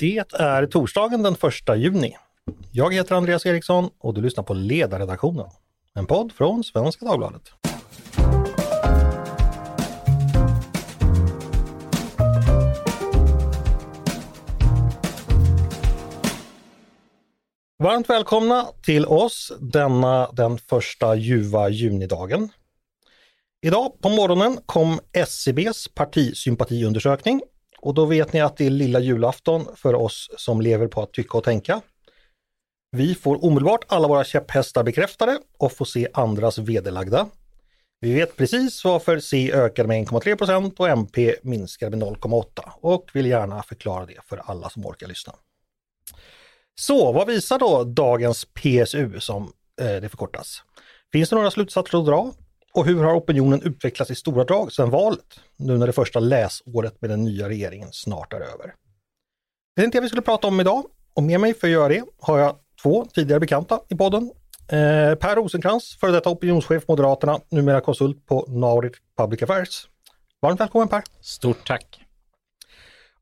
Det är torsdagen den 1 juni. Jag heter Andreas Eriksson och du lyssnar på Ledarredaktionen. En podd från Svenska Dagbladet. Varmt välkomna till oss denna den första ljuva junidagen. Idag på morgonen kom SCBs partisympatiundersökning och då vet ni att det är lilla julafton för oss som lever på att tycka och tänka. Vi får omedelbart alla våra käpphästar bekräftade och får se andras vederlagda. Vi vet precis varför C ökade med 1,3% och MP minskade med 0,8 och vill gärna förklara det för alla som orkar lyssna. Så vad visar då dagens PSU som eh, det förkortas? Finns det några slutsatser att dra? Och hur har opinionen utvecklats i stora drag sedan valet, nu när det första läsåret med den nya regeringen snart är över? Det är inte det vi skulle prata om idag och med mig för att göra det har jag två tidigare bekanta i podden. Eh, per Rosenkrantz, före detta opinionschef Moderaterna, numera konsult på Naurit Public Affairs. Varmt välkommen Per! Stort tack!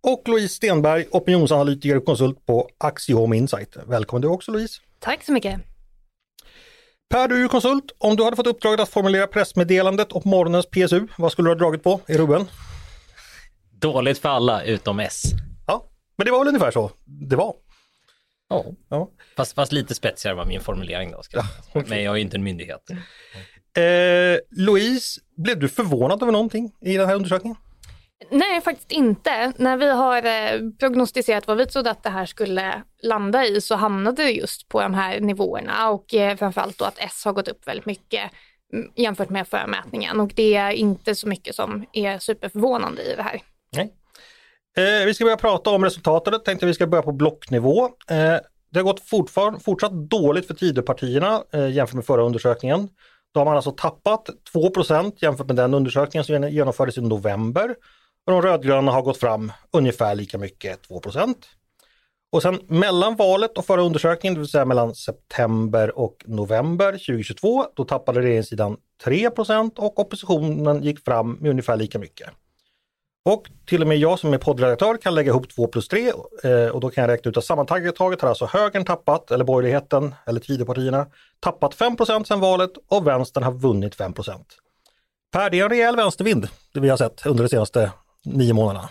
Och Louise Stenberg, opinionsanalytiker och konsult på Axiom Insight. Välkommen du också Louise! Tack så mycket! Per, du är konsult. Om du hade fått uppdraget att formulera pressmeddelandet och morgonens PSU, vad skulle du ha dragit på i rubben? Dåligt för alla utom S. Ja, men det var väl ungefär så det var. Ja, ja. Fast, fast lite spetsigare var min formulering då. Ja, okay. Men jag är ju inte en myndighet. Eh, Louise, blev du förvånad över någonting i den här undersökningen? Nej, faktiskt inte. När vi har eh, prognostiserat vad vi trodde att det här skulle landa i så hamnade det just på de här nivåerna och eh, framförallt då att S har gått upp väldigt mycket mm, jämfört med förmätningen och det är inte så mycket som är superförvånande i det här. Nej. Eh, vi ska börja prata om resultatet, tänkte vi ska börja på blocknivå. Eh, det har gått fortsatt dåligt för Tidöpartierna eh, jämfört med förra undersökningen. Då har man alltså tappat 2% jämfört med den undersökningen som genomfördes i november och de rödgröna har gått fram ungefär lika mycket, 2% Och sen mellan valet och förra undersökningen, det vill säga mellan september och november 2022, då tappade regeringssidan 3% och oppositionen gick fram med ungefär lika mycket. Och till och med jag som är poddredaktör kan lägga ihop 2 plus 3 eh, och då kan jag räkna ut att sammantaget har alltså högern tappat, eller borgerligheten, eller Tidöpartierna, tappat 5% sedan valet och vänstern har vunnit 5 Per, det är en rejäl vänstervind det vi har sett under det senaste nio månaderna?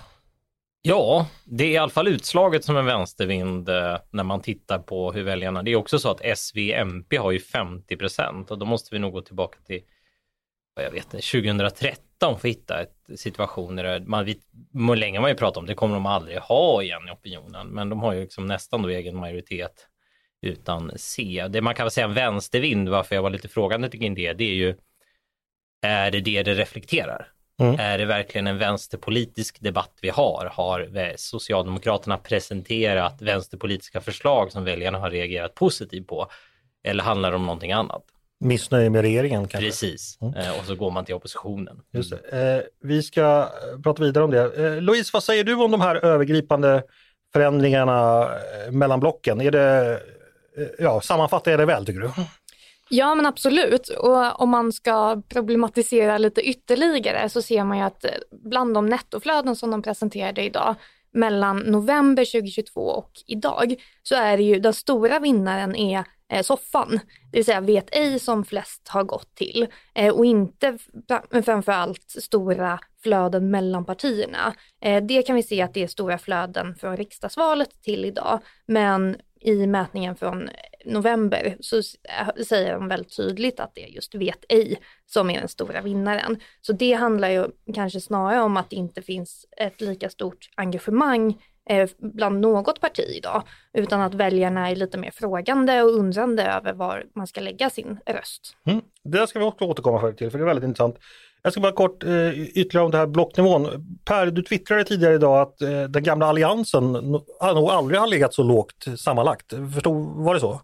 Ja, det är i alla fall utslaget som en vänstervind eh, när man tittar på hur väljarna... Det är också så att SVMP har ju 50 procent och då måste vi nog gå tillbaka till vad jag vet 2013 för att hitta ett situationer där man, vi, länge man ju pratat om det kommer de aldrig ha igen i opinionen, men de har ju liksom nästan då egen majoritet utan C. Det man kan väl säga en vänstervind, varför jag var lite frågande kring det, det är ju är det det det reflekterar? Mm. Är det verkligen en vänsterpolitisk debatt vi har? Har Socialdemokraterna presenterat vänsterpolitiska förslag som väljarna har reagerat positivt på? Eller handlar det om någonting annat? Missnöje med regeringen kanske? Precis, mm. Eh, och så går man till oppositionen. Just eh, vi ska eh, prata vidare om det. Eh, Louise, vad säger du om de här övergripande förändringarna eh, mellan blocken? Är det, ja, sammanfattar jag det väl tycker du? Ja men absolut. Och om man ska problematisera lite ytterligare så ser man ju att eh, bland de nettoflöden som de presenterade idag mellan november 2022 och idag så är det ju den stora vinnaren är eh, soffan, det vill säga vet ej som flest har gått till. Eh, och inte framförallt stora flöden mellan partierna. Det kan vi se att det är stora flöden från riksdagsvalet till idag, men i mätningen från november så eh, säger de väldigt tydligt att det är just vet ej som är den stora vinnaren. Så det handlar ju kanske snarare om att det inte finns ett lika stort engagemang eh, bland något parti idag, utan att väljarna är lite mer frågande och undrande över var man ska lägga sin röst. Mm. Det ska vi också återkomma till, för det är väldigt intressant. Jag ska bara kort eh, ytterligare om det här blocknivån. Per, du twittrade tidigare idag att eh, den gamla alliansen nog aldrig har legat så lågt sammanlagt. Förstod, var det så?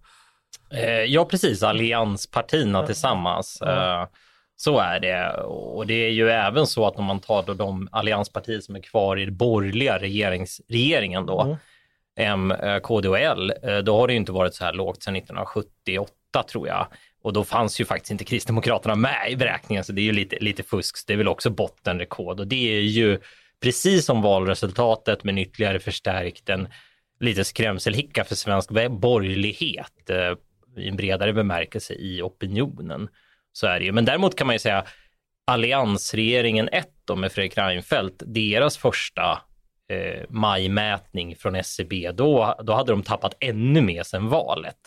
Eh, ja, precis. Allianspartierna ja. tillsammans. Ja. Så är det. Och det är ju även så att om man tar då de allianspartier som är kvar i den borgerliga regeringen då, mm. M, KD och L, då har det ju inte varit så här lågt sedan 1978 tror jag. Och då fanns ju faktiskt inte Kristdemokraterna med i beräkningen, så det är ju lite, lite fusk. Det är väl också bottenrekord och det är ju precis som valresultatet men ytterligare förstärkt en lite skrämselhicka för svensk borgerlighet eh, i en bredare bemärkelse i opinionen. Så är det ju. Men däremot kan man ju säga alliansregeringen 1 då med Fredrik Reinfeldt, deras första eh, majmätning från SCB, då, då hade de tappat ännu mer sedan valet.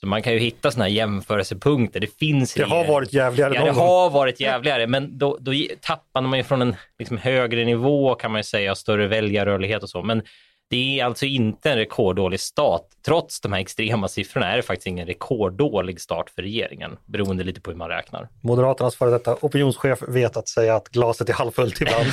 Så man kan ju hitta sådana här jämförelsepunkter. Det finns Det har varit jävligare Ja, det har varit jävligare, men då, då tappade man ju från en liksom, högre nivå kan man ju säga, större väljarrörlighet och så. Men det är alltså inte en rekorddålig start. Trots de här extrema siffrorna är det faktiskt ingen rekorddålig start för regeringen, beroende lite på hur man räknar. Moderaternas före detta opinionschef vet att säga att glaset är halvfullt ibland.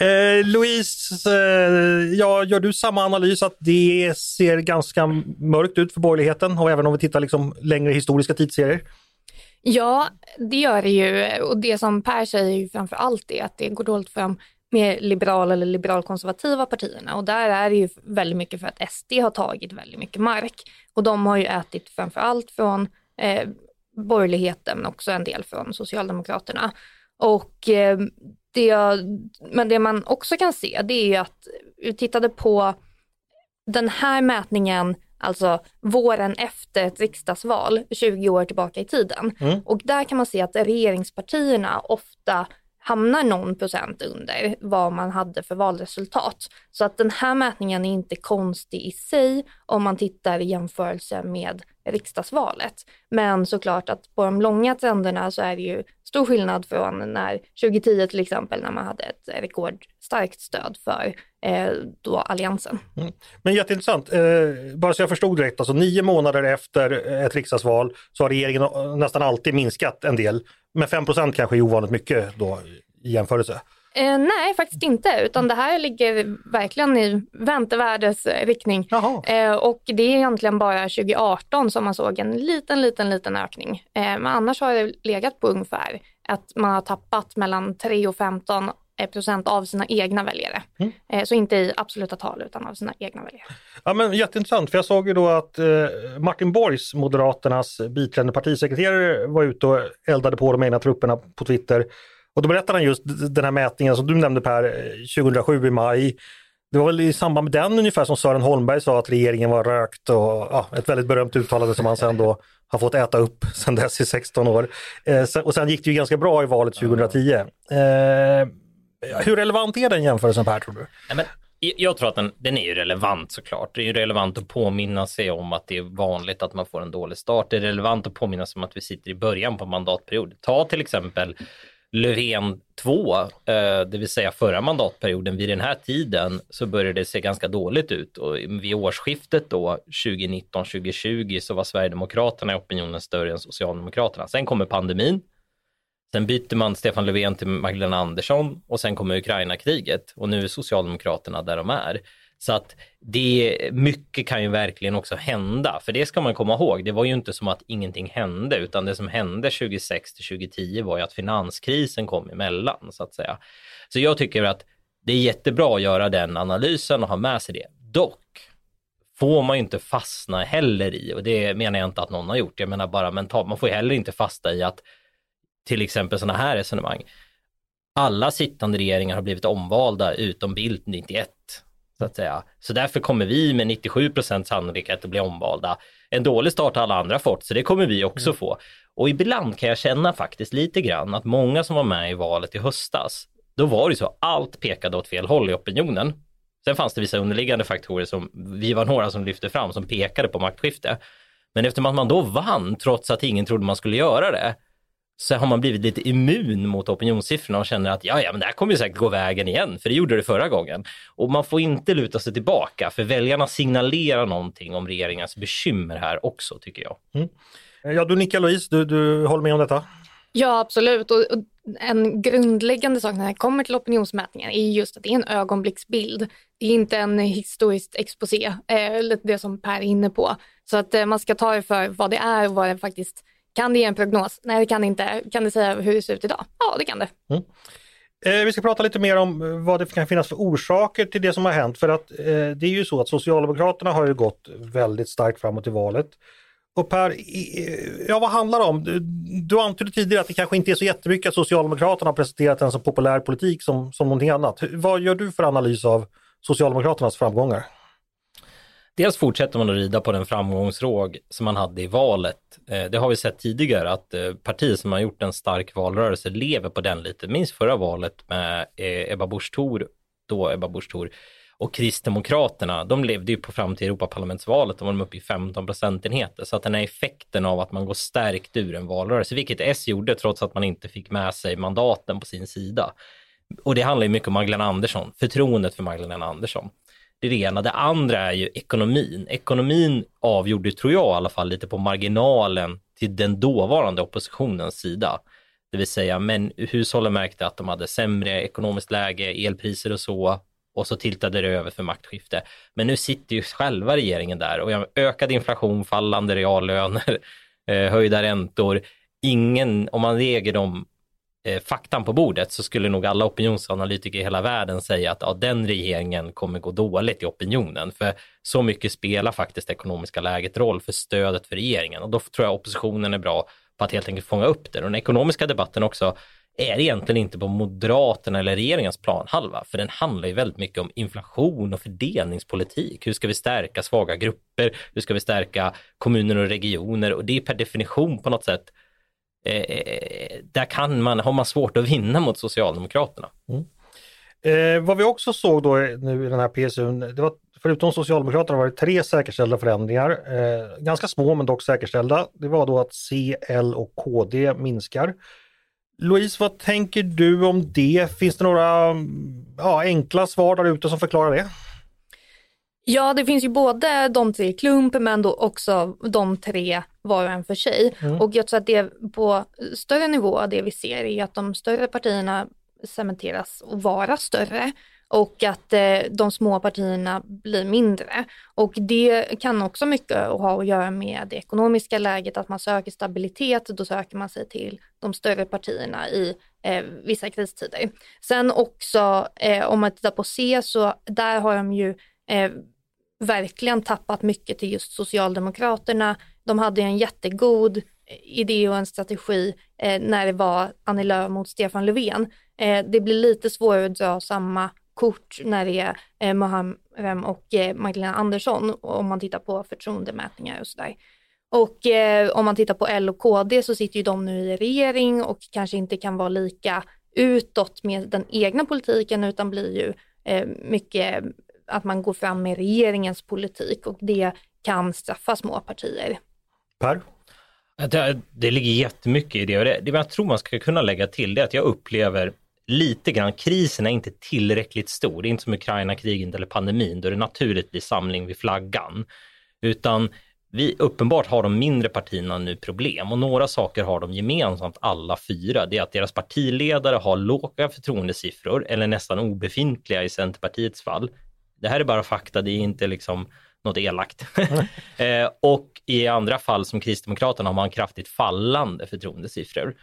Eh, Louise, eh, ja, gör du samma analys att det ser ganska mörkt ut för borgerligheten och även om vi tittar liksom längre historiska tidsserier? Ja, det gör det ju och det som Per säger ju framför allt är att det går dåligt för de mer liberala eller liberalkonservativa partierna och där är det ju väldigt mycket för att SD har tagit väldigt mycket mark och de har ju ätit framför allt från eh, borgerligheten men också en del från Socialdemokraterna. Och eh, det, men det man också kan se det är att vi tittade på den här mätningen, alltså våren efter ett riksdagsval 20 år tillbaka i tiden. Mm. Och där kan man se att regeringspartierna ofta hamnar någon procent under vad man hade för valresultat. Så att den här mätningen är inte konstig i sig om man tittar i jämförelse med riksdagsvalet. Men såklart att på de långa trenderna så är det ju stor skillnad från när 2010 till exempel när man hade ett rekord rekordstarkt stöd för eh, då alliansen. Mm. Men jätteintressant, eh, bara så jag förstod direkt, alltså nio månader efter ett riksdagsval så har regeringen nästan alltid minskat en del. Men 5% kanske är ovanligt mycket då i jämförelse. Eh, nej, faktiskt inte, utan det här ligger verkligen i väntevärdes riktning. Eh, och det är egentligen bara 2018 som man såg en liten, liten, liten ökning. Eh, men annars har det legat på ungefär att man har tappat mellan 3 och 15 eh, procent av sina egna väljare. Mm. Eh, så inte i absoluta tal utan av sina egna väljare. Ja men Jätteintressant, för jag såg ju då att eh, Martin Borgs, Moderaternas biträdande partisekreterare, var ute och eldade på de egna trupperna på Twitter och då berättade han just den här mätningen som du nämnde Per, 2007 i maj. Det var väl i samband med den ungefär som Sören Holmberg sa att regeringen var rökt och ja, ett väldigt berömt uttalande som han sen då har fått äta upp sedan dess i 16 år. Eh, och sen gick det ju ganska bra i valet 2010. Eh, Eh, hur relevant är den jämförelsen Per tror du? Nej, men jag tror att den, den är ju relevant såklart. Det är ju relevant att påminna sig om att det är vanligt att man får en dålig start. Det är relevant att påminna sig om att vi sitter i början på mandatperiod. Ta till exempel Löfven 2, eh, det vill säga förra mandatperioden, vid den här tiden så började det se ganska dåligt ut och vid årsskiftet då 2019-2020 så var Sverigedemokraterna i opinionen större än Socialdemokraterna. Sen kommer pandemin. Sen byter man Stefan Löfven till Magdalena Andersson och sen kommer Ukraina-kriget och nu är Socialdemokraterna där de är. Så att det, mycket kan ju verkligen också hända, för det ska man komma ihåg. Det var ju inte som att ingenting hände, utan det som hände 2006 till 2010 var ju att finanskrisen kom emellan, så att säga. Så jag tycker att det är jättebra att göra den analysen och ha med sig det. Dock får man ju inte fastna heller i, och det menar jag inte att någon har gjort, jag menar bara mentalt, man får ju heller inte fastna i att till exempel sådana här resonemang. Alla sittande regeringar har blivit omvalda utom Bildt 91 så att säga. Så därför kommer vi med 97% sannolikhet att bli omvalda. En dålig start har alla andra fått, så det kommer vi också mm. få. Och ibland kan jag känna faktiskt lite grann att många som var med i valet i höstas, då var det så, allt pekade åt fel håll i opinionen. Sen fanns det vissa underliggande faktorer som vi var några som lyfte fram som pekade på maktskifte. Men eftersom att man då vann trots att ingen trodde man skulle göra det, så har man blivit lite immun mot opinionssiffrorna och känner att ja, ja, men det här kommer ju säkert gå vägen igen, för det gjorde det förra gången. Och man får inte luta sig tillbaka, för väljarna signalerar någonting om regeringens bekymmer här också, tycker jag. Mm. Ja, du nickar Louise, du, du håller med om detta? Ja, absolut. Och, och en grundläggande sak när det kommer till opinionsmätningar är just att det är en ögonblicksbild. Det är inte en historisk exposé, eh, det som Per är inne på. Så att eh, man ska ta det för vad det är och vad det faktiskt kan det ge en prognos? Nej, det kan det inte. Kan det säga hur det ser ut idag? Ja, det kan det. Mm. Eh, vi ska prata lite mer om eh, vad det kan finnas för orsaker till det som har hänt. För att eh, det är ju så att Socialdemokraterna har ju gått väldigt starkt framåt i valet. Och Per, ja vad handlar det om? Du, du antydde tidigare att det kanske inte är så jättemycket att Socialdemokraterna har presenterat en så populär politik som, som någonting annat. Vad gör du för analys av Socialdemokraternas framgångar? Dels fortsätter man att rida på den framgångsråg som man hade i valet. Eh, det har vi sett tidigare att eh, partier som har gjort en stark valrörelse lever på den lite. Minns förra valet med eh, Ebba Busch Thor, då Ebba Busch Thor, och Kristdemokraterna, de levde ju på fram till Europaparlamentsvalet, då var de uppe i 15 procentenheter. Så att den här effekten av att man går stärkt ur en valrörelse, vilket S gjorde trots att man inte fick med sig mandaten på sin sida. Och det handlar ju mycket om Magdalena Andersson, förtroendet för Magdalena Andersson. Det är det ena. Det andra är ju ekonomin. Ekonomin avgjorde, tror jag i alla fall, lite på marginalen till den dåvarande oppositionens sida. Det vill säga, men hushållen märkte att de hade sämre ekonomiskt läge, elpriser och så, och så tiltade det över för maktskifte. Men nu sitter ju själva regeringen där och ökad inflation, fallande reallöner, eh, höjda räntor. Ingen, om man lägger de eh, faktan på bordet så skulle nog alla opinionsanalytiker i hela världen säga att ja, den regeringen kommer gå dåligt i opinionen. För så mycket spelar faktiskt det ekonomiska läget roll för stödet för regeringen och då tror jag oppositionen är bra på att helt enkelt fånga upp det. Och den ekonomiska debatten också är egentligen inte på Moderaterna eller regeringens planhalva, för den handlar ju väldigt mycket om inflation och fördelningspolitik. Hur ska vi stärka svaga grupper? Hur ska vi stärka kommuner och regioner? Och det är per definition på något sätt eh, där kan man, har man svårt att vinna mot Socialdemokraterna. Mm. Eh, vad vi också såg då nu i den här PSU, det var förutom Socialdemokraterna var det tre säkerställda förändringar, eh, ganska små men dock säkerställda. Det var då att C, L och KD minskar. Louise, vad tänker du om det? Finns det några mm, ja, enkla svar där ute som förklarar det? Ja, det finns ju både de tre i klump men då också de tre var och en för sig. Mm. Och jag tror att det på större nivå, det vi ser är att de större partierna cementeras och vara större och att eh, de små partierna blir mindre. Och det kan också mycket ha att göra med det ekonomiska läget, att man söker stabilitet, då söker man sig till de större partierna i eh, vissa kristider. Sen också eh, om man tittar på C så där har de ju eh, verkligen tappat mycket till just Socialdemokraterna. De hade en jättegod eh, idé och en strategi eh, när det var Annie Lööf mot Stefan Löfven. Eh, det blir lite svårare att dra samma kort när det är eh, Muharrem och eh, Magdalena Andersson om man tittar på förtroendemätningar och sådär. Och eh, om man tittar på L och KD så sitter ju de nu i regering och kanske inte kan vara lika utåt med den egna politiken utan blir ju eh, mycket att man går fram med regeringens politik och det kan straffa små partier. Per? Det, det ligger jättemycket i det och det, det jag tror man ska kunna lägga till det är att jag upplever lite grann, krisen är inte tillräckligt stor. Det är inte som Ukraina-kriget eller pandemin då det naturligt blir samling vid flaggan. Utan vi, uppenbart har de mindre partierna nu problem och några saker har de gemensamt alla fyra. Det är att deras partiledare har låga förtroendesiffror eller nästan obefintliga i Centerpartiets fall. Det här är bara fakta, det är inte liksom något elakt. eh, och i andra fall som Kristdemokraterna har man kraftigt fallande förtroendesiffror.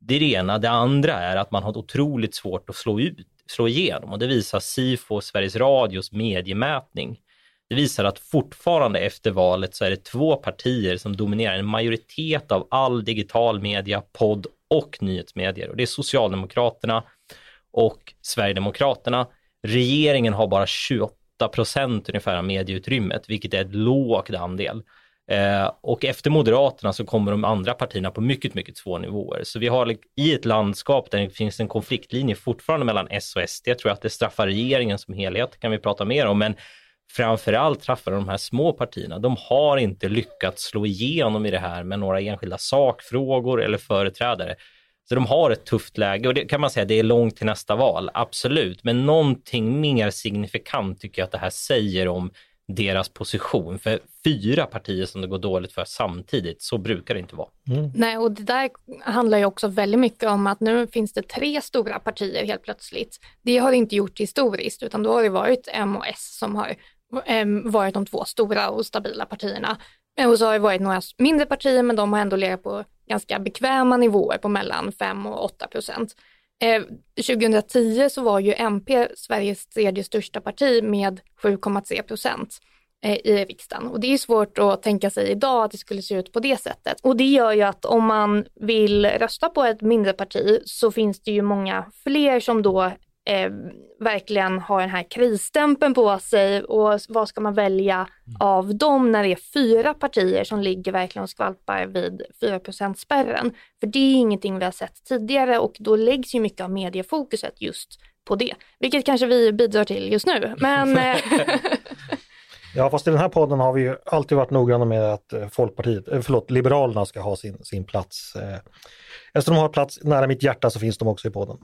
Det är det ena. Det andra är att man har otroligt svårt att slå, ut, slå igenom och det visar Sifo, Sveriges Radios mediemätning. Det visar att fortfarande efter valet så är det två partier som dominerar en majoritet av all digital media, podd och nyhetsmedier och det är Socialdemokraterna och Sverigedemokraterna. Regeringen har bara 28 procent ungefär av medieutrymmet, vilket är ett lågt andel. Eh, och efter Moderaterna så kommer de andra partierna på mycket, mycket svåra nivåer. Så vi har i ett landskap där det finns en konfliktlinje fortfarande mellan S och SD. Jag tror att det straffar regeringen som helhet, kan vi prata mer om, men framförallt straffar de här små partierna. De har inte lyckats slå igenom i det här med några enskilda sakfrågor eller företrädare. Så de har ett tufft läge och det kan man säga, det är långt till nästa val, absolut. Men någonting mer signifikant tycker jag att det här säger om deras position. För fyra partier som det går dåligt för samtidigt, så brukar det inte vara. Mm. Nej, och det där handlar ju också väldigt mycket om att nu finns det tre stora partier helt plötsligt. Det har det inte gjort historiskt, utan då har det varit M och S som har äm, varit de två stora och stabila partierna. Och så har det varit några mindre partier, men de har ändå legat på ganska bekväma nivåer på mellan 5 och 8 procent. Eh, 2010 så var ju MP Sveriges tredje största parti med 7,3 procent eh, i riksdagen. Och det är svårt att tänka sig idag att det skulle se ut på det sättet. Och det gör ju att om man vill rösta på ett mindre parti så finns det ju många fler som då eh, verkligen har den här krisstämpeln på sig och vad ska man välja mm. av dem när det är fyra partier som ligger verkligen och skvalpar vid 4% spärren För det är ingenting vi har sett tidigare och då läggs ju mycket av mediefokuset just på det, vilket kanske vi bidrar till just nu. Men eh, Ja fast i den här podden har vi ju alltid varit noggranna med att eh, Folkpartiet, eh, förlåt, Liberalerna ska ha sin, sin plats. Eftersom de har plats nära mitt hjärta så finns de också i podden.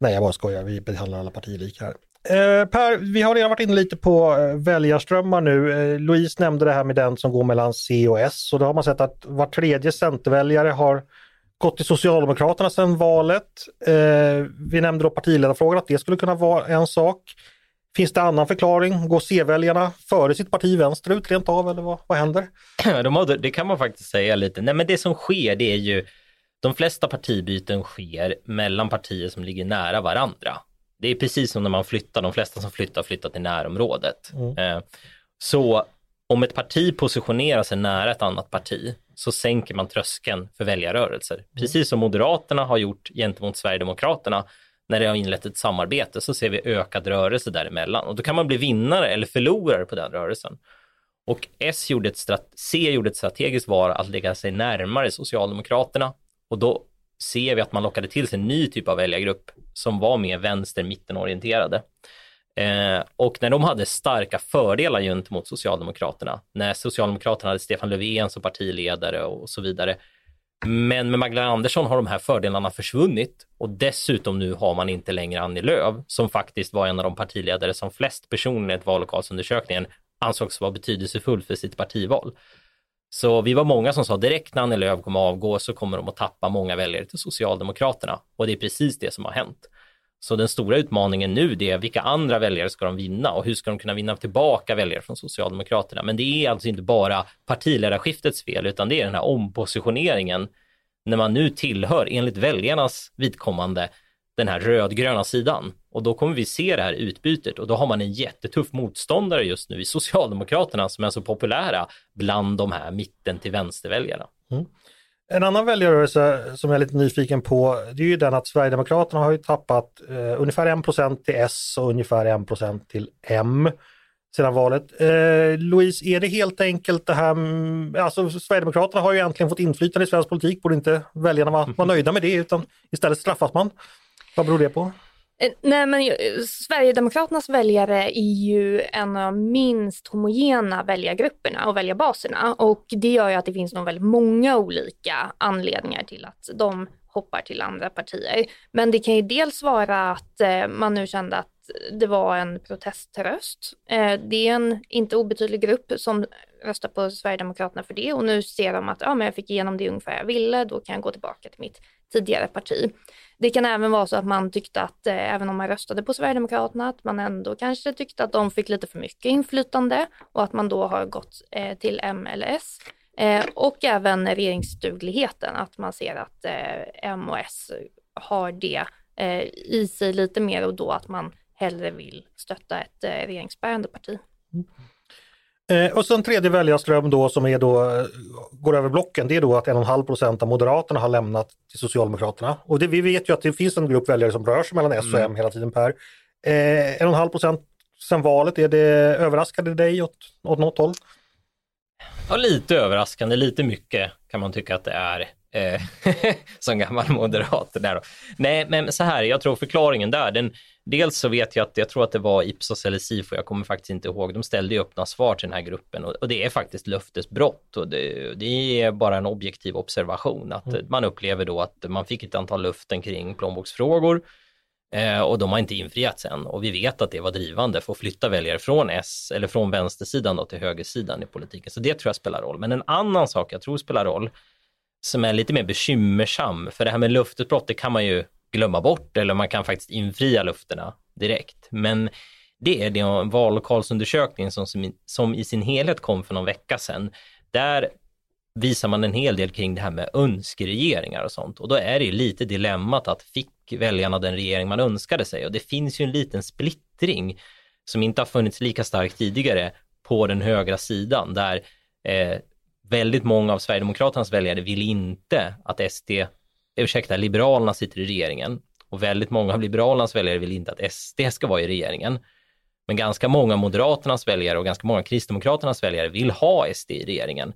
Nej, jag bara skojar, vi behandlar alla partier lika här. Eh, per, vi har redan varit inne lite på eh, väljarströmmar nu. Eh, Louise nämnde det här med den som går mellan C och S och då har man sett att var tredje centerväljare har gått till Socialdemokraterna sedan valet. Eh, vi nämnde då partiledarfrågan, att det skulle kunna vara en sak. Finns det annan förklaring? Går C-väljarna före sitt parti vänsterut rent av eller vad, vad händer? De har, det kan man faktiskt säga lite. Nej men det som sker det är ju de flesta partibyten sker mellan partier som ligger nära varandra. Det är precis som när man flyttar, de flesta som flyttar flyttar till närområdet. Mm. Eh, så om ett parti positionerar sig nära ett annat parti så sänker man tröskeln för väljarrörelser. Mm. Precis som Moderaterna har gjort gentemot Sverigedemokraterna när det har inlett ett samarbete så ser vi ökad rörelse däremellan och då kan man bli vinnare eller förlorare på den rörelsen. Och S gjorde ett C gjorde ett strategiskt val att lägga sig närmare Socialdemokraterna och då ser vi att man lockade till sig en ny typ av väljargrupp som var mer vänster mittenorienterade. Eh, och när de hade starka fördelar gentemot Socialdemokraterna, när Socialdemokraterna hade Stefan Löfven som partiledare och så vidare. Men med Magdalena Andersson har de här fördelarna försvunnit och dessutom nu har man inte längre Annie Lööf som faktiskt var en av de partiledare som flest personer i ett vallokalsundersökningen ansågs vara betydelsefull för sitt partival. Så vi var många som sa direkt när Annie Lööf kommer avgå så kommer de att tappa många väljare till Socialdemokraterna och det är precis det som har hänt. Så den stora utmaningen nu det är vilka andra väljare ska de vinna och hur ska de kunna vinna tillbaka väljare från Socialdemokraterna. Men det är alltså inte bara partiledarskiftets fel utan det är den här ompositioneringen när man nu tillhör, enligt väljarnas vidkommande, den här rödgröna sidan. Och då kommer vi se det här utbytet och då har man en jättetuff motståndare just nu i Socialdemokraterna som är så populära bland de här mitten till vänsterväljarna. Mm. En annan väljarrörelse som jag är lite nyfiken på, det är ju den att Sverigedemokraterna har ju tappat eh, ungefär 1% till S och ungefär 1% till M sedan valet. Eh, Louise, är det helt enkelt det här, alltså Sverigedemokraterna har ju egentligen fått inflytande i svensk politik, borde inte väljarna vara, vara nöjda med det utan istället straffas man? Vad beror det på? Eh, nej men eh, Sverigedemokraternas väljare är ju en av de minst homogena väljargrupperna och väljarbaserna och det gör ju att det finns nog väldigt många olika anledningar till att de hoppar till andra partier. Men det kan ju dels vara att eh, man nu kände att det var en proteströst. Det är en inte obetydlig grupp som röstar på Sverigedemokraterna för det och nu ser de att ja, men jag fick igenom det ungefär jag ville, då kan jag gå tillbaka till mitt tidigare parti. Det kan även vara så att man tyckte att eh, även om man röstade på Sverigedemokraterna, att man ändå kanske tyckte att de fick lite för mycket inflytande och att man då har gått eh, till eller Eh, och även regeringsdugligheten, att man ser att eh, M och S har det eh, i sig lite mer och då att man hellre vill stötta ett eh, regeringsbärande parti. Mm. Eh, och sen tredje väljarström då som är då, eh, går över blocken, det är då att 1,5 procent av Moderaterna har lämnat till Socialdemokraterna. Och det, vi vet ju att det finns en grupp väljare som rör sig mellan S och M mm. hela tiden Per. Eh, 1,5 procent sen valet, är det överraskade dig åt, åt något håll? Ja, lite överraskande, lite mycket kan man tycka att det är. Eh, som gammal moderat. Där då. Nej, men så här, jag tror förklaringen där, den, dels så vet jag att jag tror att det var Ipsos eller Sifo, jag kommer faktiskt inte ihåg, de ställde ju öppna svar till den här gruppen och, och det är faktiskt löftesbrott och det, det, är bara en objektiv observation att mm. man upplever då att man fick ett antal löften kring plånboksfrågor Eh, och de har inte infriats än och vi vet att det var drivande för att flytta väljare från S eller från vänstersidan då till högersidan i politiken. Så det tror jag spelar roll. Men en annan sak jag tror spelar roll som är lite mer bekymmersam, för det här med löftesbrott, det kan man ju glömma bort eller man kan faktiskt infria löftena direkt. Men det är den vallokalsundersökning som, som i sin helhet kom för någon vecka sedan. Där visar man en hel del kring det här med önskeregeringar och sånt. Och då är det ju lite dilemmat att fick väljarna den regering man önskade sig? Och det finns ju en liten splittring som inte har funnits lika starkt tidigare på den högra sidan där eh, väldigt många av Sverigedemokraternas väljare vill inte att SD, ursäkta, Liberalerna sitter i regeringen och väldigt många av Liberalernas väljare vill inte att SD ska vara i regeringen. Men ganska många Moderaternas väljare och ganska många Kristdemokraternas väljare vill ha SD i regeringen.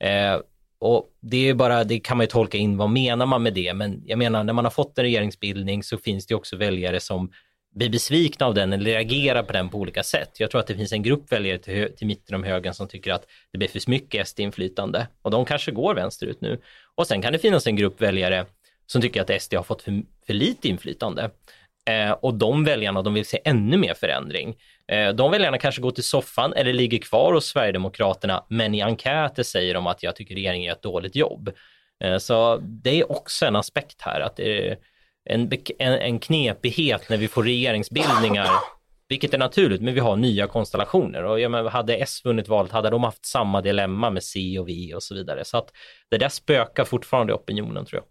Eh, och det är bara, det kan man ju tolka in, vad menar man med det? Men jag menar, när man har fått en regeringsbildning så finns det också väljare som blir besvikna av den eller reagerar på den på olika sätt. Jag tror att det finns en grupp väljare till, till mitten om högen som tycker att det blir för mycket SD-inflytande och de kanske går vänsterut nu. Och sen kan det finnas en grupp väljare som tycker att SD har fått för, för lite inflytande. Eh, och de väljarna, de vill se ännu mer förändring. Eh, de väljarna kanske går till soffan eller ligger kvar hos Sverigedemokraterna, men i enkäter säger de att jag tycker regeringen gör ett dåligt jobb. Eh, så det är också en aspekt här, att det är en, en, en knepighet när vi får regeringsbildningar, vilket är naturligt, men vi har nya konstellationer. Och ja, men hade S vunnit valet hade de haft samma dilemma med C och V och så vidare. Så att det där spökar fortfarande i opinionen tror jag.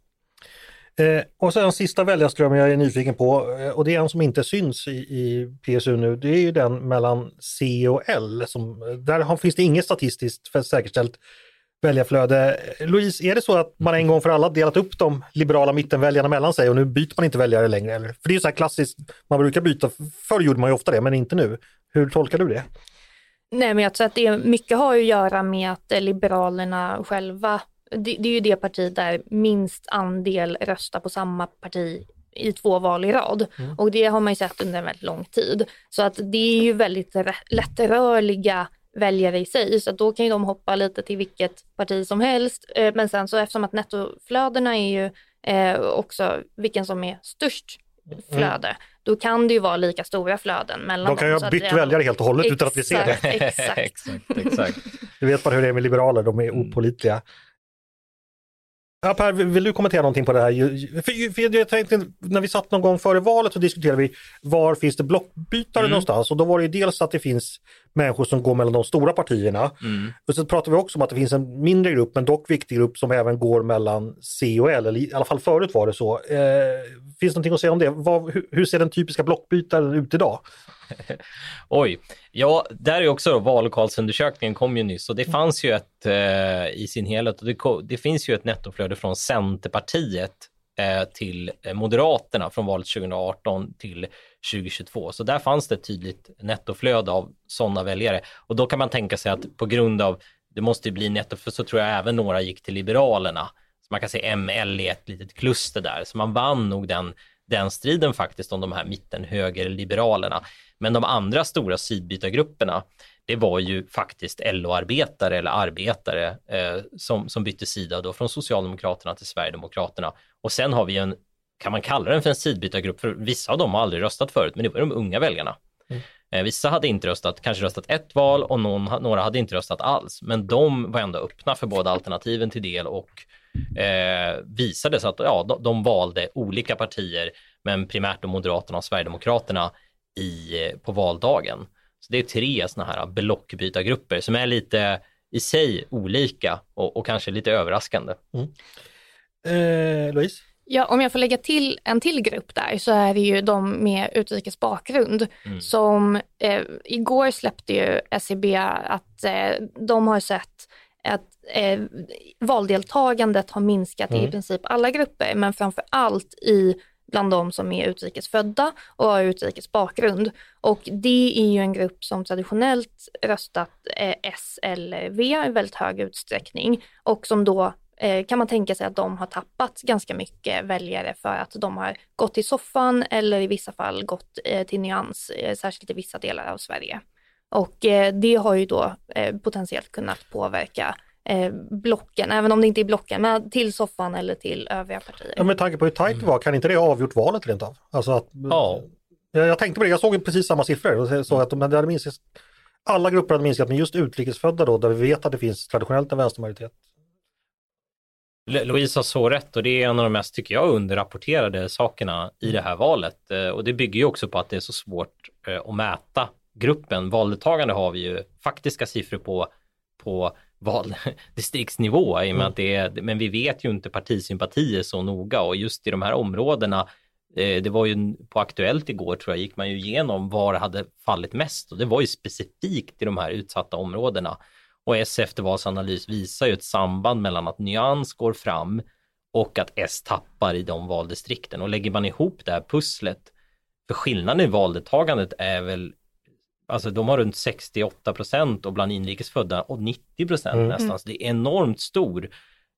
Eh, och sen sista väljarströmmen jag är nyfiken på, eh, och det är en som inte syns i, i, PSU nu, det är ju den mellan C och L. Som, eh, där har, finns det inget statistiskt säkerställt väljarflöde. Louise, är det så att man en gång för alla delat upp de liberala mittenväljarna mellan sig och nu byter man inte väljare längre? Eller? För det är ju så här klassiskt, man brukar byta, förr gjorde man ju ofta det, men inte nu. Hur tolkar du det? Nej, men jag tror att det mycket har att göra med att Liberalerna själva det, det är ju det parti där minst andel röstar på samma parti i två val i rad. Mm. Och det har man ju sett under en väldigt lång tid. Så att det är ju väldigt lättrörliga väljare i sig, så då kan ju de hoppa lite till vilket parti som helst. Eh, men sen så eftersom att nettoflödena är ju eh, också vilken som är störst flöde, mm. då kan det ju vara lika stora flöden mellan dem. De kan ju ha bytt det, väljare helt och hållet exakt, utan att vi ser det. Exakt, exakt, exakt. Du vet bara hur det är med liberaler, de är opolitliga. Ja, per, vill du kommentera någonting på det här? För, för jag tänkte, när vi satt någon gång före valet så diskuterade vi var finns det blockbytare mm. någonstans och då var det dels att det finns människor som går mellan de stora partierna. Mm. Och så pratade vi också om att det finns en mindre grupp, men dock viktig grupp som även går mellan C och L, eller i alla fall förut var det så. Eh, finns det någonting att säga om det? Vad, hur, hur ser den typiska blockbytaren ut idag? Oj, ja, där är också då vallokalsundersökningen kom ju nyss och det fanns ju ett eh, i sin helhet och det, det, finns ju ett nettoflöde från Centerpartiet eh, till eh, Moderaterna från valet 2018 till 2022. Så där fanns det ett tydligt nettoflöde av sådana väljare och då kan man tänka sig att på grund av det måste bli netto, för så tror jag även några gick till Liberalerna. Så man kan se ML i ett litet kluster där, så man vann nog den den striden faktiskt om de här mitten höger liberalerna. Men de andra stora sydbytargrupperna, det var ju faktiskt LO-arbetare eller arbetare eh, som, som bytte sida då från Socialdemokraterna till Sverigedemokraterna. Och sen har vi en, kan man kalla den för en sidbytargrupp, för vissa av dem har aldrig röstat förut, men det var de unga väljarna. Mm. Eh, vissa hade inte röstat, kanske röstat ett val och någon, några hade inte röstat alls, men de var ändå öppna för båda alternativen till del och eh, visade sig att ja, de, de, valde olika partier, men primärt då Moderaterna och Sverigedemokraterna i, på valdagen. Så det är tre sådana här blockbytargrupper som är lite i sig olika och, och kanske lite överraskande. Mm. Eh, Louise? Ja, om jag får lägga till en till grupp där så är det ju de med utrikes bakgrund mm. som eh, igår släppte ju SCB e att eh, de har sett att eh, valdeltagandet har minskat mm. i princip alla grupper, men framför allt i bland de som är utrikesfödda och har utrikes bakgrund. Och det är ju en grupp som traditionellt röstat eh, S eller V i väldigt hög utsträckning och som då eh, kan man tänka sig att de har tappat ganska mycket väljare för att de har gått till soffan eller i vissa fall gått eh, till nyans, eh, särskilt i vissa delar av Sverige. Och eh, det har ju då eh, potentiellt kunnat påverka eh, blocken, även om det inte är blocken, men till soffan eller till övriga partier. Ja, med tanke på hur tajt det var, kan inte det ha avgjort valet rent av? Alltså att, Ja. jag, jag tänkte på det, jag såg precis samma siffror och såg att de hade minskat, alla grupper hade minskat, men just utrikesfödda då, där vi vet att det finns traditionellt en vänstermajoritet. Louise har så rätt och det är en av de mest, tycker jag, underrapporterade sakerna i det här valet. Och det bygger ju också på att det är så svårt att mäta gruppen. Valdeltagande har vi ju faktiska siffror på, på valdistriktsnivå, i och med att det är, men vi vet ju inte partisympatier så noga och just i de här områdena eh, det var ju på Aktuellt igår tror jag, gick man ju igenom var det hade fallit mest och det var ju specifikt i de här utsatta områdena. Och S eftervalsanalys visar ju ett samband mellan att nyans går fram och att S tappar i de valdistrikten. Och lägger man ihop det här pusslet, för skillnaden i valdeltagandet är väl, alltså de har runt 68 procent och bland inrikesfödda och 90 procent Mm. nästan. Så det är enormt stor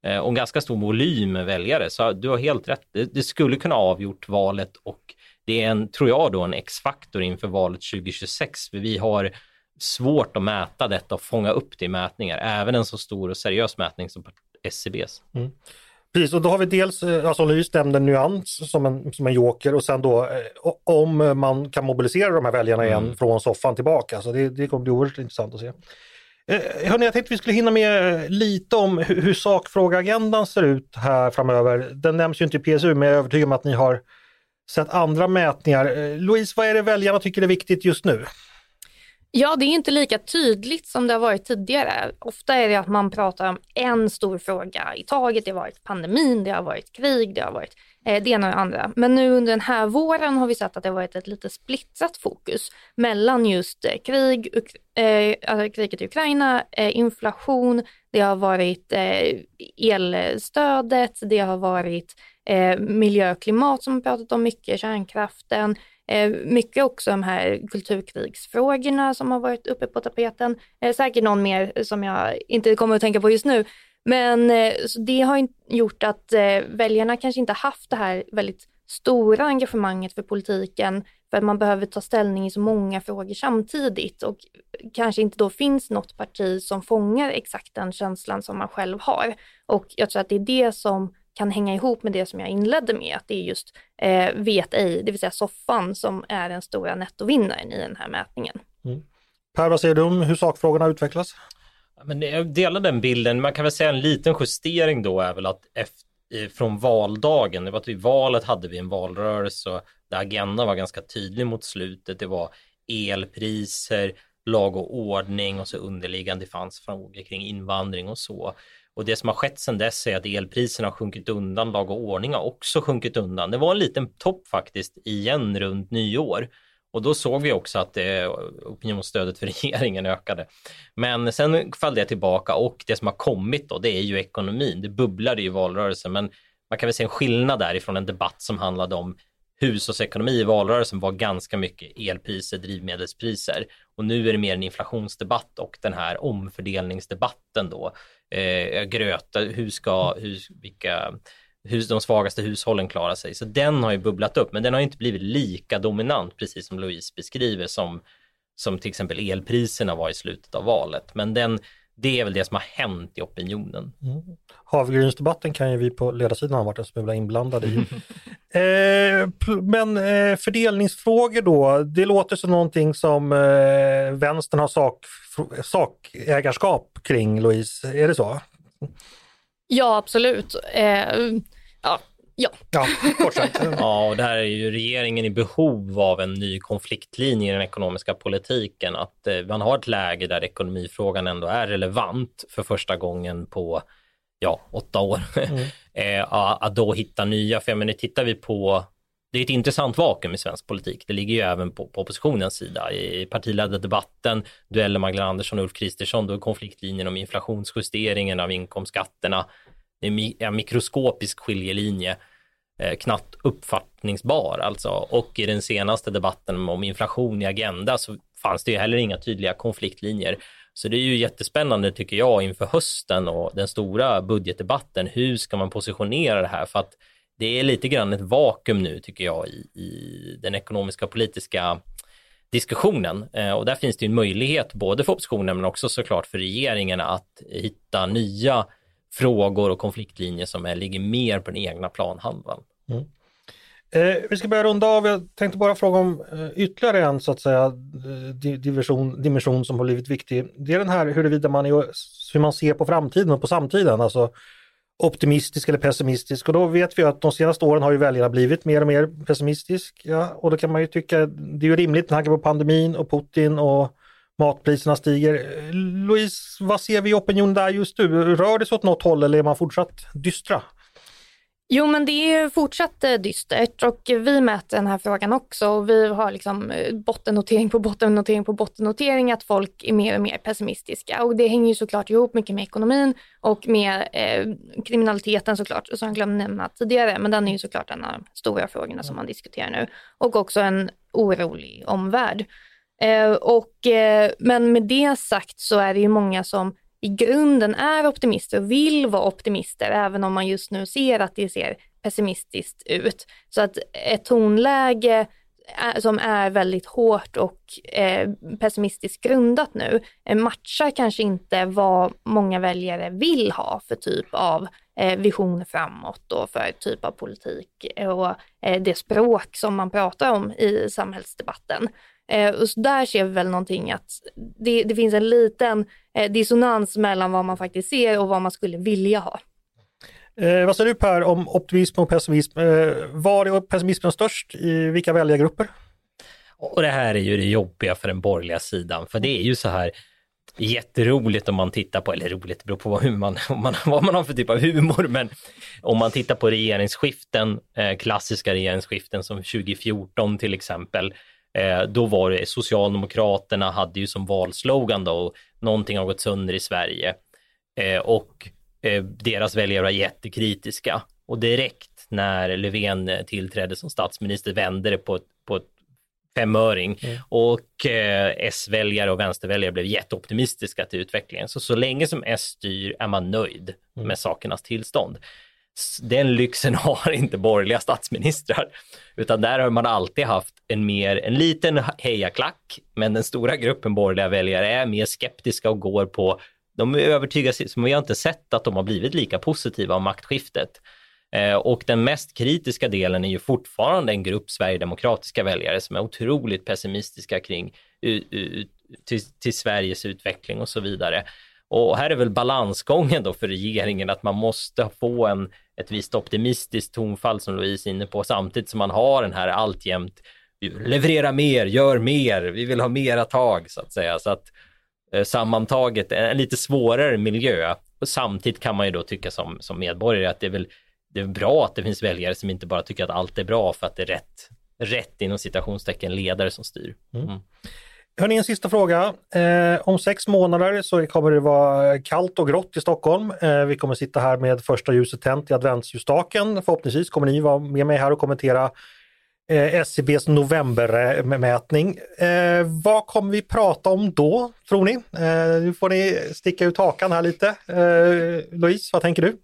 eh, och ganska stor volym väljare. Så du har helt rätt, det, det skulle kunna avgjort valet och det är en, tror jag då, en X-faktor inför valet 2026. För vi har svårt att mäta detta och fånga upp det i mätningar, även en så stor och seriös mätning som SCBs. Precis, och då har vi dels, eh, alltså Lys nämnde nyans som en, som en joker och sen då eh, om man kan mobilisera de här väljarna igen Mm. från soffan tillbaka. Så det, det kommer bli oerhört intressant att se. Eh, hörni, jag tänkte vi skulle hinna med eh, lite om hur, hur sakfrågeagendan ser ut här framöver. Den nämns ju inte i PSU men jag är övertygad om att ni har sett andra mätningar. Louise, vad är det väljarna tycker är viktigt just nu? Ja, det är inte lika tydligt som det har varit tidigare. Ofta är det att man pratar om en stor fråga i taget. Det har varit pandemin, det har varit krig, det har varit eh, det ena och det andra. Men nu under den här våren har vi sett att det har varit ett lite splittrat fokus mellan just eh, krig, Uk- eh, alltså kriget i Ukraina, eh, inflation, det har varit eh, elstödet, det har varit eh, miljö och klimat som vi pratat om mycket, kärnkraften, Eh, mycket också de här kulturkrigsfrågorna som har varit uppe på tapeten. Eh, säkert någon mer som jag inte kommer att tänka på just nu. Men eh, det har gjort att väljarna kanske inte haft det här väldigt stora engagemanget för politiken för att man behöver ta ställning i så många frågor samtidigt och kanske inte då finns något parti som fångar exakt den känslan som man själv har. Och jag tror att det är det som kan hänga ihop med det som jag inledde med, att det är just eh, vet ej, det vill säga soffan, som är den stora nettovinnaren i den här mätningen. Per, vad säger du om hur sakfrågorna utvecklas? Men jag delar den bilden. Man kan väl säga en liten justering då är väl att efter, från valdagen, det var att vid valet hade vi en valrörelse där agendan var ganska tydlig mot slutet. Det var elpriser, lag och ordning och så underliggande det fanns frågor kring invandring och så. Och det som har skett sedan dess är att elpriserna har sjunkit undan, lag och ordning har också sjunkit undan. Det var en liten topp faktiskt igen runt nyår. Och då såg vi också att eh, opinionsstödet för regeringen ökade. Men sen föll det tillbaka och det som har kommit då, det är ju ekonomin. Det bubblade ju i valrörelsen, men man kan väl se en skillnad därifrån en debatt som handlade om hushållsekonomi i valrörelsen var ganska mycket elpriser, drivmedelspriser och nu är det mer en inflationsdebatt och den här omfördelningsdebatten då. Eh, gröta, hur ska, hur, vilka, hur de svagaste hushållen klarar sig. Så den har ju bubblat upp, men den har inte blivit lika dominant, precis som Louise beskriver, som, som till exempel elpriserna var i slutet av valet. Men den, det är väl det som har hänt i opinionen. Havregrynsdebatten kan ju vi på ledarsidan ha varit en smula inblandade i. eh, p- men eh, fördelningsfrågor då, det låter som någonting som eh, vänstern har sak, sakägarskap kring, Louise. Är det så? Ja, absolut. Eh, ja, ja. Ja, kort sagt. Ja, och där är ju regeringen i behov av en ny konfliktlinje i den ekonomiska politiken. Att eh, man har ett läge där ekonomifrågan ändå är relevant för första gången på ja, åtta år. eh, att då hitta nya, för jag menar, tittar vi på det är ett intressant vakuum i svensk politik. Det ligger ju även på, på oppositionens sida. I partiledda debatten, duellen Magdalena Andersson och Ulf Kristersson, då är konfliktlinjen om inflationsjusteringen av inkomstskatterna. Det är en mikroskopisk skiljelinje eh, knappt uppfattningsbar alltså. Och i den senaste debatten om inflation i Agenda så fanns det ju heller inga tydliga konfliktlinjer. Så det är ju jättespännande tycker jag inför hösten och den stora budgetdebatten. Hur ska man positionera det här? För att det är lite grann ett vakuum nu tycker jag i, i den ekonomiska politiska diskussionen. Eh, och där finns det en möjlighet både för oppositionen men också såklart för regeringen att hitta nya frågor och konfliktlinjer som är, ligger mer på den egna planhalvan. Mm. Eh, vi ska börja runda av. Jag tänkte bara fråga om eh, ytterligare en så att säga eh, division, dimension som har blivit viktig. Det är den här huruvida man är, hur man ser på framtiden och på samtiden. Alltså optimistisk eller pessimistisk och då vet vi att de senaste åren har ju väljarna blivit mer och mer pessimistiska och då kan man ju tycka det är ju rimligt med tanke på pandemin och Putin och matpriserna stiger. Louise, vad ser vi i opinionen där just nu? Rör det sig åt något håll eller är man fortsatt dystra? Jo, men det är fortsatt eh, dystert och vi mäter den här frågan också och vi har liksom eh, bottennotering på bottennotering på bottennotering att folk är mer och mer pessimistiska och det hänger ju såklart ihop mycket med ekonomin och med eh, kriminaliteten såklart, som jag glömde nämna tidigare, men den är ju såklart en av de stora frågorna som man diskuterar nu och också en orolig omvärld. Eh, och, eh, men med det sagt så är det ju många som i grunden är optimister och vill vara optimister, även om man just nu ser att det ser pessimistiskt ut. Så att ett tonläge eh, som är väldigt hårt och eh, pessimistiskt grundat nu eh, matchar kanske inte vad många väljare vill ha för typ av eh, vision framåt och för typ av politik och eh, det språk som man pratar om i samhällsdebatten. Eh, och så där ser vi väl någonting att det, det finns en liten eh, dissonans mellan vad man faktiskt ser och vad man skulle vilja ha. Eh, vad säger du Per om optimism och pessimism? Eh, var är pessimismen störst i vilka väljargrupper? Och det här är ju det jobbiga för den borgerliga sidan, för det är ju så här jätteroligt om man tittar på, eller roligt, det beror på hur man, man, vad man har för typ av humor, men om man tittar på regeringsskiften, eh, klassiska regeringsskiften som 2014 till exempel, Eh, då var det Socialdemokraterna hade ju som valslogan då, någonting har gått sönder i Sverige. Eh, och eh, deras väljare var jättekritiska. Och direkt när Löfven tillträdde som statsminister vände det på, på ett femöring mm. och eh, S-väljare och vänsterväljare blev jätteoptimistiska till utvecklingen. Så så länge som S styr är man nöjd mm. med sakernas tillstånd den lyxen har inte borgerliga statsministrar, utan där har man alltid haft en mer, en liten hejaklack, men den stora gruppen borgerliga väljare är mer skeptiska och går på, de är övertygade, som vi har inte sett att de har blivit lika positiva om maktskiftet. Eh, och den mest kritiska delen är ju fortfarande en grupp sverigedemokratiska väljare som är otroligt pessimistiska kring till, till Sveriges utveckling och så vidare. Och här är väl balansgången då för regeringen att man måste få en, ett visst optimistiskt tonfall som Louise är inne på samtidigt som man har den här alltjämt leverera mer, gör mer, vi vill ha mera tag så att säga. Så att eh, sammantaget en lite svårare miljö. Och samtidigt kan man ju då tycka som, som medborgare att det är väl det är bra att det finns väljare som inte bara tycker att allt är bra för att det är rätt, rätt inom citationstecken ledare som styr. Mm. Mm. En sista fråga. Eh, om sex månader så kommer det vara kallt och grått i Stockholm. Eh, vi kommer sitta här med första ljuset tänt i adventsljusstaken. Förhoppningsvis kommer ni vara med mig här och kommentera eh, SCBs novembermätning. Eh, vad kommer vi prata om då, tror ni? Eh, nu får ni sticka ut hakan här lite. Eh, Louise, vad tänker du?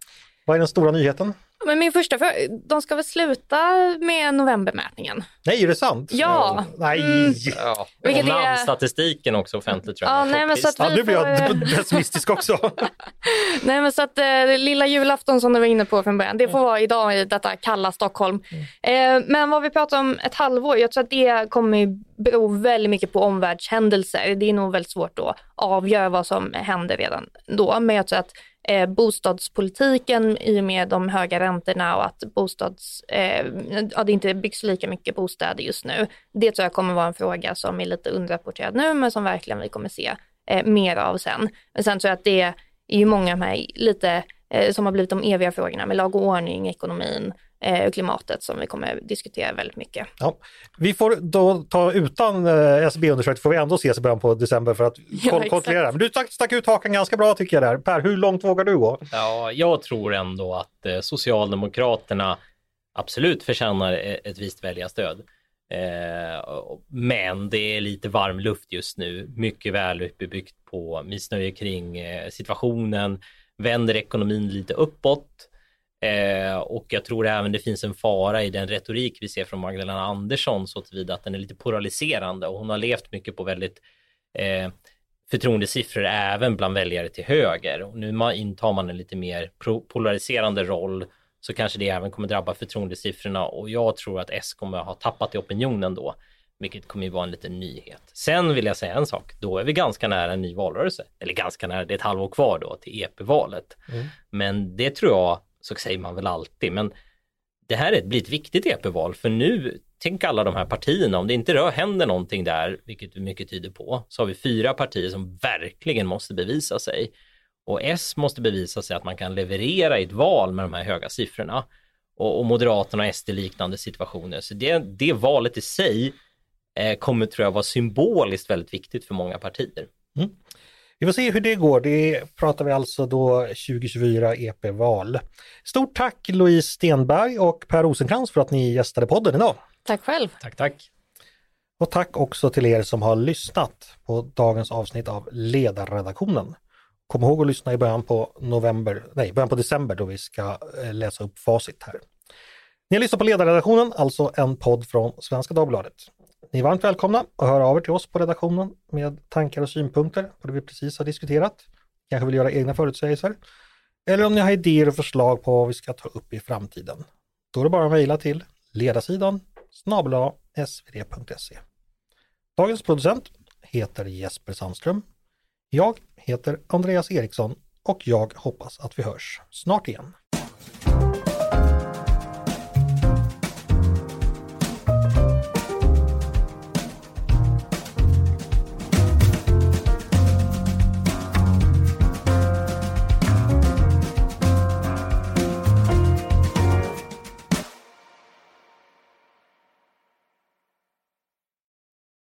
Vad är den stora nyheten? Men min första fråga, de ska väl sluta med novembermätningen? Nej, är det sant? Ja. Nej. Mm. Ja. Och namnstatistiken också offentligt tror jag. Ja, nej, men så att ja, nu blir jag pessimistisk också. nej, men så att eh, lilla julafton som du var inne på från början, det får vara idag i detta kalla Stockholm. Mm. Eh, men vad vi pratar om ett halvår, jag tror att det kommer bero väldigt mycket på omvärldshändelser. Det är nog väldigt svårt att avgöra vad som händer redan då, men jag tror att eh, bostadspolitiken i och med de höga räntorna och att bostads, eh, ja, det inte byggs lika mycket bostäder just nu. Det tror jag kommer vara en fråga som är lite underrapporterad nu men som verkligen vi kommer se eh, mer av sen. Men sen tror jag att det är ju många av de här lite eh, som har blivit de eviga frågorna med lag och ordning, ekonomin, eh, klimatet som vi kommer diskutera väldigt mycket. Ja. Vi får då ta utan eh, SCB-undersökning får vi ändå ses i början på december för att ja, kontrollera. Men du stack, stack ut hakan ganska bra tycker jag där. Per, hur långt vågar du gå? Ja, jag tror ändå att eh, Socialdemokraterna absolut förtjänar ett visst väljarstöd. Men det är lite varm luft just nu, mycket väl uppbyggt på missnöje kring situationen, vänder ekonomin lite uppåt Eh, och jag tror även det finns en fara i den retorik vi ser från Magdalena Andersson så tillvida att den är lite polariserande och hon har levt mycket på väldigt eh, förtroendesiffror även bland väljare till höger. Och nu intar man en lite mer polariserande roll så kanske det även kommer drabba förtroendesiffrorna och jag tror att S kommer ha tappat i opinionen då, vilket kommer ju vara en liten nyhet. Sen vill jag säga en sak, då är vi ganska nära en ny valrörelse, eller ganska nära, det är ett halvår kvar då till EP-valet. Mm. Men det tror jag, så säger man väl alltid, men det här blir ett viktigt EP-val för nu, tänk alla de här partierna, om det inte rör, händer någonting där, vilket mycket tyder på, så har vi fyra partier som verkligen måste bevisa sig. Och S måste bevisa sig att man kan leverera i ett val med de här höga siffrorna. Och, och Moderaterna och SD liknande situationer. Så det, det valet i sig eh, kommer tror jag vara symboliskt väldigt viktigt för många partier. Mm. Vi får se hur det går. Det pratar vi alltså då 2024 EP-val. Stort tack Louise Stenberg och Per Rosenkrantz för att ni gästade podden idag. Tack själv. Tack, tack. Och tack också till er som har lyssnat på dagens avsnitt av Ledarredaktionen. Kom ihåg att lyssna i början på november, nej, början på december då vi ska eh, läsa upp facit här. Ni har lyssnat på Ledarredaktionen, alltså en podd från Svenska Dagbladet. Ni är varmt välkomna att höra av er till oss på redaktionen med tankar och synpunkter på det vi precis har diskuterat. Kanske vill göra egna förutsägelser. Eller om ni har idéer och förslag på vad vi ska ta upp i framtiden. Då är det bara att mejla till ledarsidan snabla svd.se. Dagens producent heter Jesper Sandström. Jag heter Andreas Eriksson och jag hoppas att vi hörs snart igen.